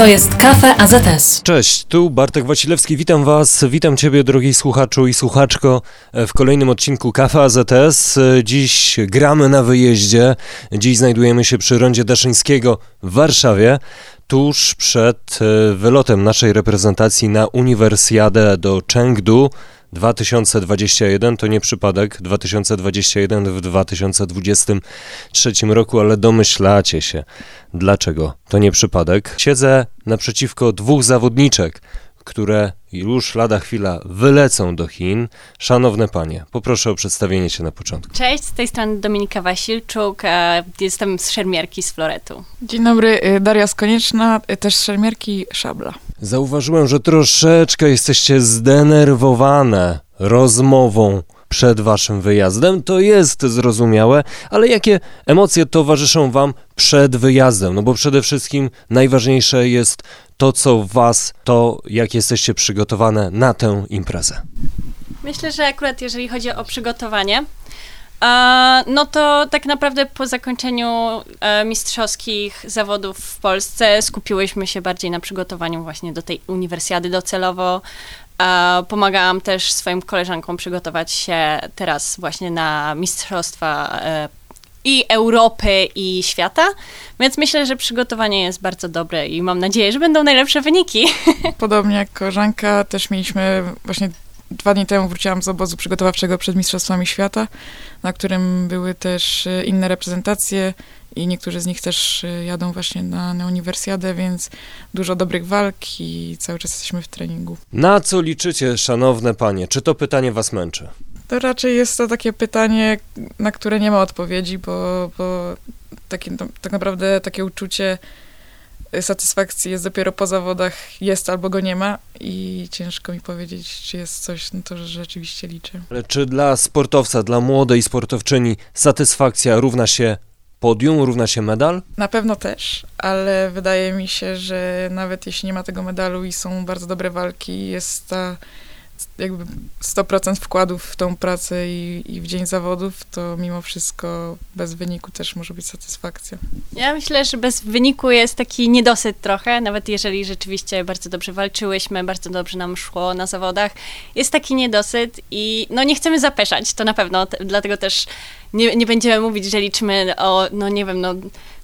To jest Kafe AZS. Cześć, tu Bartek Wasilewski, witam Was, witam Ciebie drogi słuchaczu i słuchaczko w kolejnym odcinku Kafe AZS. Dziś gramy na wyjeździe, dziś znajdujemy się przy rondzie Daszyńskiego w Warszawie, tuż przed e, wylotem naszej reprezentacji na Uniwersjadę do Chengdu. 2021 to nie przypadek, 2021 w 2023 roku, ale domyślacie się, dlaczego to nie przypadek. Siedzę naprzeciwko dwóch zawodniczek, które już lada chwila wylecą do Chin. Szanowne panie, poproszę o przedstawienie się na początku. Cześć, z tej strony Dominika Wasilczuk, jestem z szermierki z Floretu. Dzień dobry, y, Daria Skonieczna, y, też z szermierki Szabla. Zauważyłem, że troszeczkę jesteście zdenerwowane rozmową przed waszym wyjazdem. To jest zrozumiałe, ale jakie emocje towarzyszą wam przed wyjazdem? No bo przede wszystkim najważniejsze jest to, co was, to jak jesteście przygotowane na tę imprezę. Myślę, że akurat jeżeli chodzi o przygotowanie, no to tak naprawdę po zakończeniu e, mistrzowskich zawodów w Polsce skupiłyśmy się bardziej na przygotowaniu właśnie do tej uniwersjady docelowo. Pomagałam też swoim koleżankom przygotować się teraz właśnie na mistrzostwa e, i Europy, i świata. Więc myślę, że przygotowanie jest bardzo dobre i mam nadzieję, że będą najlepsze wyniki. Podobnie jak koleżanka, też mieliśmy właśnie dwa dni temu wróciłam z obozu przygotowawczego przed Mistrzostwami Świata, na którym były też e, inne reprezentacje i niektórzy z nich też e, jadą właśnie na, na uniwersjadę, więc dużo dobrych walk i cały czas jesteśmy w treningu. Na co liczycie, szanowne panie? Czy to pytanie was męczy? To raczej jest to takie pytanie, na które nie ma odpowiedzi, bo, bo takie, tak naprawdę takie uczucie satysfakcji jest dopiero po zawodach, jest albo go nie ma i ciężko mi powiedzieć, czy jest coś, no to że rzeczywiście liczę. Ale czy dla sportowca, dla młodej sportowczyni satysfakcja równa się podium, równa się medal? Na pewno też, ale wydaje mi się, że nawet jeśli nie ma tego medalu i są bardzo dobre walki, jest ta jakby 100% wkładów w tą pracę i, i, w dzień zawodów, to mimo wszystko bez wyniku też może być satysfakcja. Ja myślę, że bez wyniku jest taki niedosyt trochę, nawet jeżeli rzeczywiście bardzo dobrze walczyłyśmy, bardzo dobrze nam szło na zawodach, jest taki niedosyt i no nie chcemy zapeszać, to na pewno, dlatego też nie, nie będziemy mówić, że liczymy o, no nie wiem, no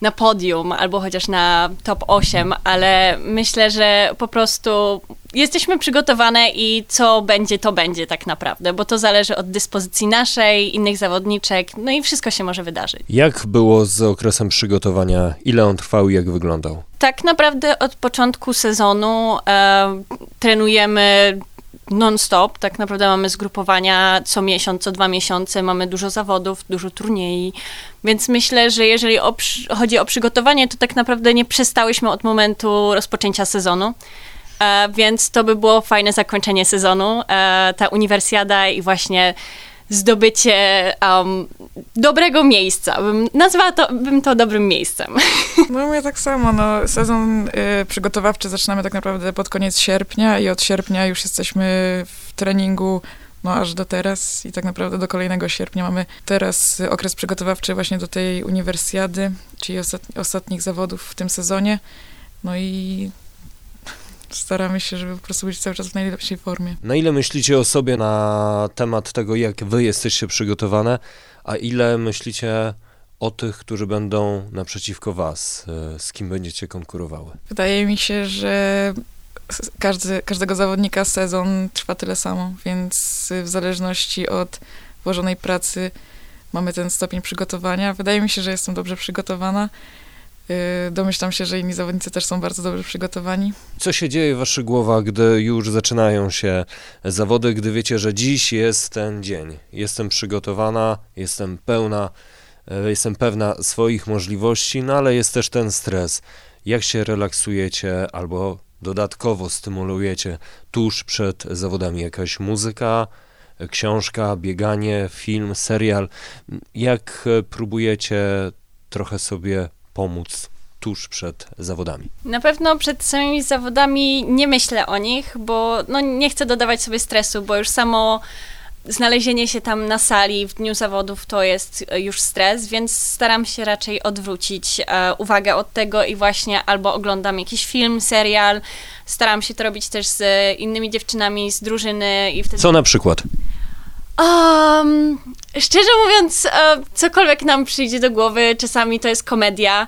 na podium albo chociaż na top 8, ale myślę, że po prostu jesteśmy przygotowane i co będzie, to będzie tak naprawdę, bo to zależy od dyspozycji naszej, innych zawodniczek, no i wszystko się może wydarzyć. Jak było z okresem przygotowania? Ile on trwał i jak wyglądał? Tak naprawdę od początku sezonu e, trenujemy non-stop. Tak naprawdę mamy zgrupowania co miesiąc, co dwa miesiące, mamy dużo zawodów, dużo turniej, więc myślę, że jeżeli o, chodzi o przygotowanie, to tak naprawdę nie przestałyśmy od momentu rozpoczęcia sezonu. E, więc to by było fajne zakończenie sezonu, e, ta uniwersjada i właśnie zdobycie um, dobrego miejsca. Bym, nazwała to, bym to dobrym miejscem. No mnie tak samo. No, sezon y, przygotowawczy zaczynamy tak naprawdę pod koniec sierpnia i od sierpnia już jesteśmy w treningu no aż do teraz i tak naprawdę do kolejnego sierpnia mamy teraz okres przygotowawczy właśnie do tej uniwersjady, czyli ostatnich zawodów w tym sezonie. No i staramy się, żeby po prostu być cały czas w najlepszej formie. Na ile myślicie o sobie na temat tego, jak wy jesteście przygotowane, a ile myślicie o tych, którzy będą naprzeciwko was, e, z kim będziecie konkurowały? Wydaje mi się, że każdy, każdego zawodnika sezon trwa tyle samo, więc w zależności od włożonej pracy mamy ten stopień przygotowania. Wydaje mi się, że jestem dobrze przygotowana. Y, domyślam się, że inni zawodnicy też są bardzo dobrze przygotowani. Co się dzieje w waszych głowach, gdy już zaczynają się zawody, gdy wiecie, że dziś jest ten dzień? Jestem przygotowana, jestem pełna, y, jestem pewna swoich możliwości, no ale jest też ten stres. Jak się relaksujecie albo dodatkowo stymulujecie tuż przed zawodami? Jakaś muzyka, książka, bieganie, film, serial? Jak próbujecie trochę sobie pomóc tuż przed zawodami? Na pewno przed samymi zawodami nie myślę o nich, bo no, nie chcę dodawać sobie stresu, bo już samo znalezienie się tam na sali w dniu zawodów to jest e, już stres, więc staram się raczej odwrócić e, uwagę od tego i właśnie albo oglądam jakiś film, serial. Staram się to robić też z innymi dziewczynami z drużyny i wtedy. Co na przykład? Um, szczerze mówiąc, e, cokolwiek nam przyjdzie do głowy, czasami to jest komedia,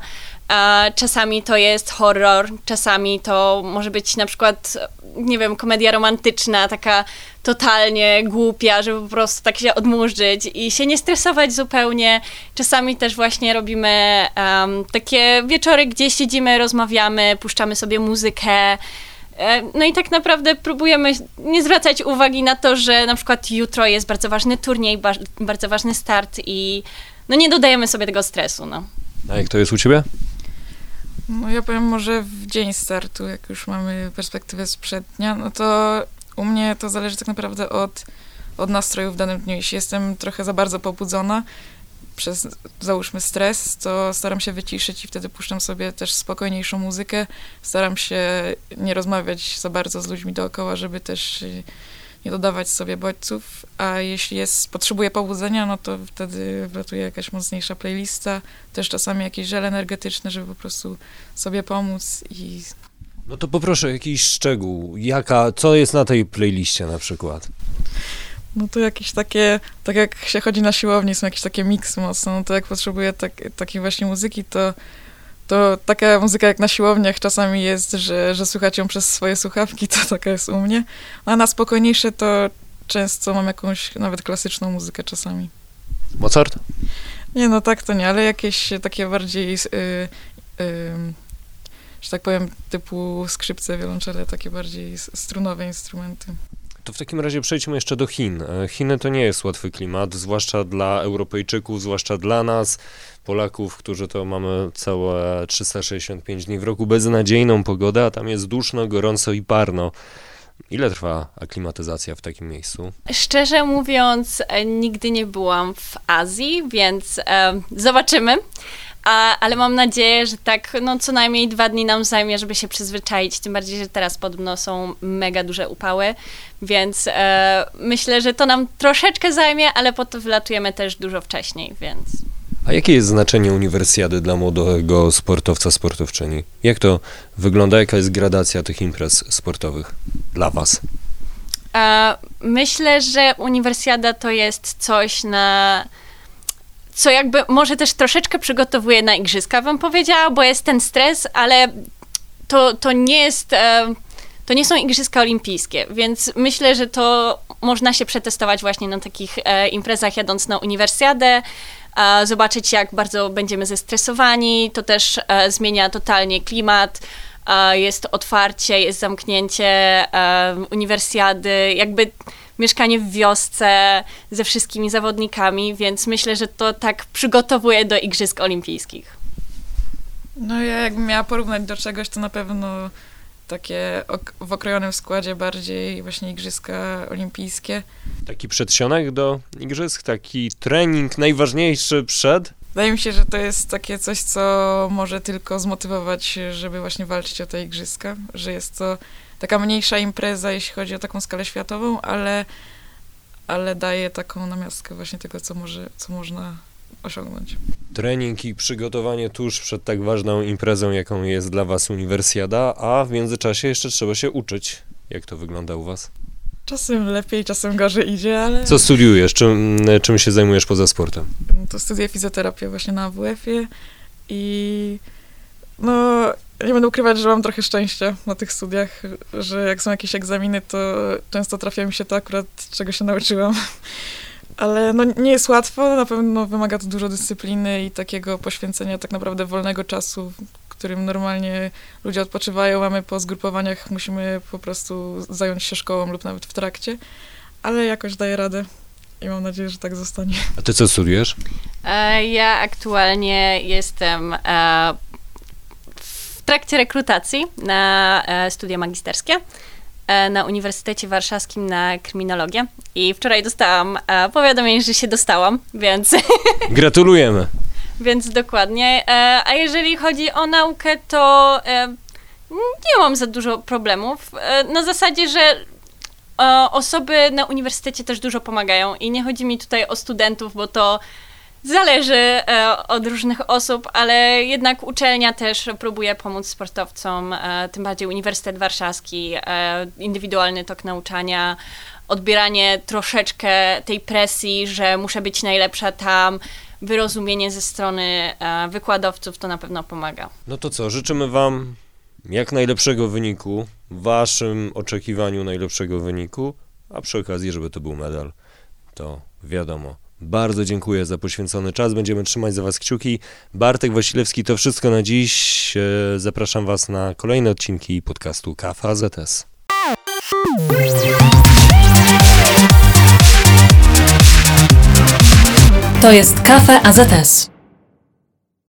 e, czasami to jest horror, czasami to może być na przykład, nie wiem, komedia romantyczna, taka totalnie głupia, żeby po prostu tak się odmurzyć i się nie stresować zupełnie. Czasami też właśnie robimy em, takie wieczory, gdzie siedzimy, rozmawiamy, puszczamy sobie muzykę. E, No i tak naprawdę próbujemy nie zwracać uwagi na to, że na przykład jutro jest bardzo ważny turniej, ba- bardzo ważny start i no nie dodajemy sobie tego stresu, no. A jak to jest u ciebie? No ja powiem może w dzień startu, jak już mamy perspektywę sprzed dnia, no to u mnie to zależy tak naprawdę od, od nastroju w danym dniu. Jeśli jestem trochę za bardzo pobudzona przez, załóżmy, stres, to staram się wyciszyć i wtedy puszczam sobie też spokojniejszą muzykę. Staram się nie rozmawiać za bardzo z ludźmi dookoła, żeby też nie dodawać sobie bodźców, a jeśli jest, potrzebuję pobudzenia, no to wtedy wlatuje jakaś mocniejsza playlista, też czasami jakieś żel energetyczne, żeby po prostu sobie pomóc i No to poproszę jakiś szczegół. Jaka, co jest na tej playliście na przykład? No to jakieś takie, tak jak się chodzi na siłowni, są jakieś takie miksy mocno, no to jak potrzebuję tak, takiej właśnie muzyki, to to taka muzyka jak na siłowniach czasami jest, że, że słychać ją przez swoje słuchawki, to taka jest u mnie. A na spokojniejsze to często mam jakąś nawet klasyczną muzykę czasami. Mozart? Nie, no tak to nie, ale jakieś takie bardziej, y, y, że tak powiem, typu skrzypce, wiolonczele, takie bardziej strunowe instrumenty. To w takim razie przejdźmy jeszcze do Chin. E, Chiny to nie jest łatwy klimat, zwłaszcza dla Europejczyków, zwłaszcza dla nas, Polaków, którzy to mamy całe 365 dni w roku beznadziejną pogodę, a tam jest duszno, gorąco i parno. Ile trwa aklimatyzacja w takim miejscu? Szczerze mówiąc, e, nigdy nie byłam w Azji, więc e, zobaczymy. A, ale mam nadzieję, że tak no, co najmniej dwa dni nam zajmie, żeby się przyzwyczaić. Tym bardziej, że teraz podobno są mega duże upały, więc e, myślę, że to nam troszeczkę zajmie, ale po to wylatujemy też dużo wcześniej, więc. A jakie jest znaczenie uniwersjady dla młodego sportowca, sportowczyni? Jak to wygląda? Jaka jest gradacja tych imprez sportowych dla was? E, myślę, że uniwersjada to jest coś na. Co jakby może też troszeczkę przygotowuje na igrzyska, bym powiedziała, bo jest ten stres, ale to, to nie jest. E, to nie są igrzyska olimpijskie, więc myślę, że to można się przetestować właśnie na takich e, imprezach, jadąc na uniwersjadę, zobaczyć, jak bardzo będziemy zestresowani. To też e, zmienia totalnie klimat. Jest otwarcie, jest zamknięcie uniwersjady, jakby mieszkanie w wiosce ze wszystkimi zawodnikami, więc myślę, że to tak przygotowuje do Igrzysk Olimpijskich. No ja jakbym miała porównać do czegoś, to na pewno takie ok- w okrojonym składzie bardziej właśnie igrzyska olimpijskie. Taki przedsionek do igrzysk, taki trening najważniejszy przed? Wydaje mi się, że to jest takie coś, co może tylko zmotywować, żeby właśnie walczyć o te igrzyska, że jest to taka mniejsza impreza, jeśli chodzi o taką skalę światową, ale, ale daje taką namiastkę właśnie tego, co, może, co można osiągnąć. Trening i przygotowanie tuż przed tak ważną imprezą, jaką jest dla was uniwersjada, a w międzyczasie jeszcze trzeba się uczyć. Jak to wygląda u was? Czasem lepiej, czasem gorzej idzie, ale Co studiujesz? Czym, czym się zajmujesz poza sportem? to studiuję fizjoterapię właśnie na WF-ie i no nie będę ukrywać, że mam trochę szczęścia na tych studiach, że jak są jakieś egzaminy, to często trafia mi się to akurat, czego się nauczyłam. Ale no, nie jest łatwo, na pewno wymaga to dużo dyscypliny i takiego poświęcenia tak naprawdę wolnego czasu, w którym normalnie ludzie odpoczywają, mamy po zgrupowaniach, musimy po prostu zająć się szkołą lub nawet w trakcie, ale jakoś daję radę i mam nadzieję, że tak zostanie. A ty co studiujesz? E, Ja aktualnie jestem e, trakcie rekrutacji na e, studia magisterskie e, na Uniwersytecie Warszawskim na kryminologię i wczoraj dostałam e, powiadomienie, że się dostałam, więc, Gratulujemy. więc dokładnie. A jeżeli chodzi o naukę, to nie mam za dużo problemów. Na zasadzie, że osoby na uniwersytecie też dużo pomagają i nie chodzi mi tutaj o studentów, bo to zależy e, od różnych osób, ale jednak uczelnia też próbuje pomóc sportowcom, e, tym bardziej Uniwersytet Warszawski, e, indywidualny tok nauczania, odbieranie troszeczkę tej presji, że muszę być najlepsza tam, wyrozumienie ze strony wykładowców, to na pewno pomaga. No to co, życzymy Wam jak najlepszego wyniku, Waszym oczekiwaniu najlepszego wyniku, a przy okazji, żeby to był medal, to wiadomo. Bardzo dziękuję za poświęcony czas, będziemy trzymać za Was kciuki. Bartek Wasilewski, to wszystko na dziś. E, Zapraszam Was na kolejne odcinki podcastu Kafa ZS. To jest Kafe AZS.